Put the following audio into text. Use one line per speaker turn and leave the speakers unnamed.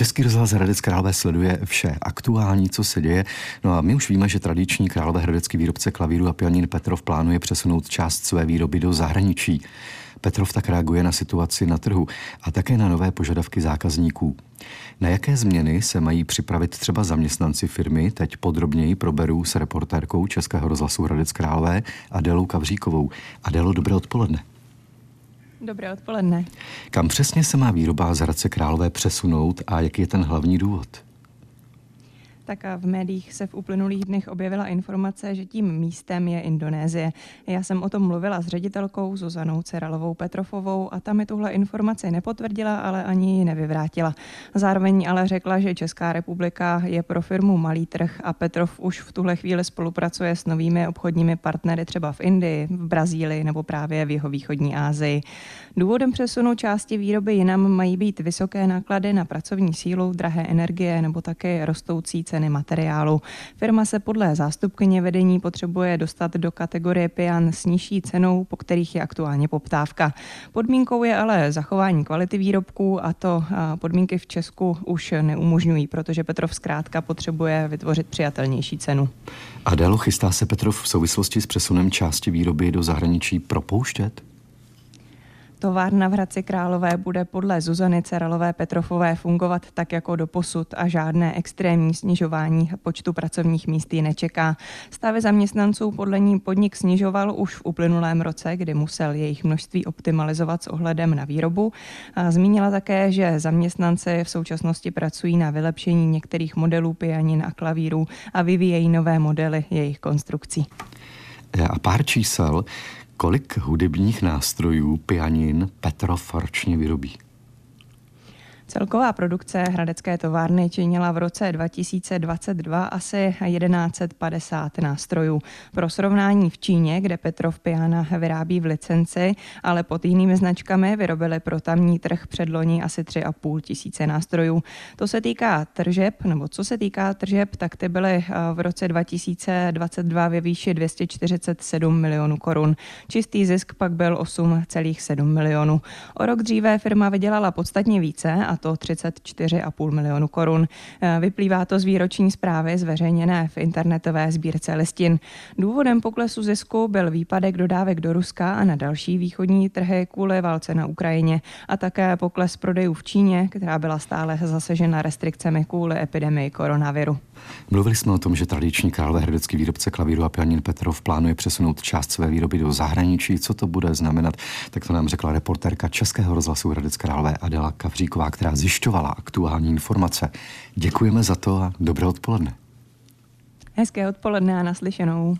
Český rozhlas Hradec Králové sleduje vše aktuální, co se děje. No a my už víme, že tradiční královéhradecký výrobce klavíru a pianin Petrov plánuje přesunout část své výroby do zahraničí. Petrov tak reaguje na situaci na trhu a také na nové požadavky zákazníků. Na jaké změny se mají připravit třeba zaměstnanci firmy, teď podrobněji proberu s reportérkou Českého rozhlasu Hradec Králové Adelou Kavříkovou. Adelo, dobré odpoledne.
Dobré odpoledne.
Kam přesně se má výroba z Hradce Králové přesunout a jaký je ten hlavní důvod?
Tak v médiích se v uplynulých dnech objevila informace, že tím místem je Indonésie. Já jsem o tom mluvila s ředitelkou Zuzanou Ceralovou Petrofovou a ta mi tuhle informaci nepotvrdila, ale ani ji nevyvrátila. Zároveň ale řekla, že Česká republika je pro firmu malý trh a Petrov už v tuhle chvíli spolupracuje s novými obchodními partnery třeba v Indii, v Brazílii nebo právě v jeho východní Asii. Důvodem přesunu části výroby jinam mají být vysoké náklady na pracovní sílu, drahé energie nebo také rostoucí ceny materiálu. Firma se podle zástupkyně vedení potřebuje dostat do kategorie pian s nižší cenou, po kterých je aktuálně poptávka. Podmínkou je ale zachování kvality výrobků a to podmínky v Česku už neumožňují, protože Petrov zkrátka potřebuje vytvořit přijatelnější cenu.
Adélo, chystá se Petrov v souvislosti s přesunem části výroby do zahraničí propouštět?
Továrna v Hradci Králové bude podle Zuzany Ceralové Petrofové fungovat tak jako do posud a žádné extrémní snižování počtu pracovních míst ji nečeká. Stavy zaměstnanců podle ní podnik snižoval už v uplynulém roce, kdy musel jejich množství optimalizovat s ohledem na výrobu. A zmínila také, že zaměstnanci v současnosti pracují na vylepšení některých modelů pianin a klavírů a vyvíjejí nové modely jejich konstrukcí.
A pár čísel. Kolik hudebních nástrojů pianin Petrov ročně vyrobí?
Celková produkce Hradecké továrny činila v roce 2022 asi 1150 nástrojů. Pro srovnání v Číně, kde Petrov Piana vyrábí v licenci, ale pod jinými značkami vyrobili pro tamní trh předloni asi 3,5 tisíce nástrojů. To se týká tržeb, nebo co se týká tržeb, tak ty byly eh, v roce 2022 ve výši 247 milionů korun. Čistý zisk pak byl 8,7 milionů. O rok dříve firma vydělala podstatně více a to 34,5 milionu korun. Eh, vyplývá to z výroční zprávy zveřejněné v internetové sbírce listin. Důvodem poklesu zisku byl výpadek dodávek do Ruska a na další východní trhy kvůli válce na Ukrajině a také pokles prodejů v Číně, která byla stále zasežena restrikcemi kvůli epidemii koronaviru.
Mluvili jsme o tom, že tradiční královéhradecký výrobce klavíru a pianin Petrov plánuje přesunout část své výroby do zahraničí. Co to bude znamenat? Tak to nám řekla reportérka Českého rozhlasu Hradec Králové Adela Kavříková, která zjišťovala aktuální informace. Děkujeme za to a dobré odpoledne.
Hezké odpoledne a naslyšenou.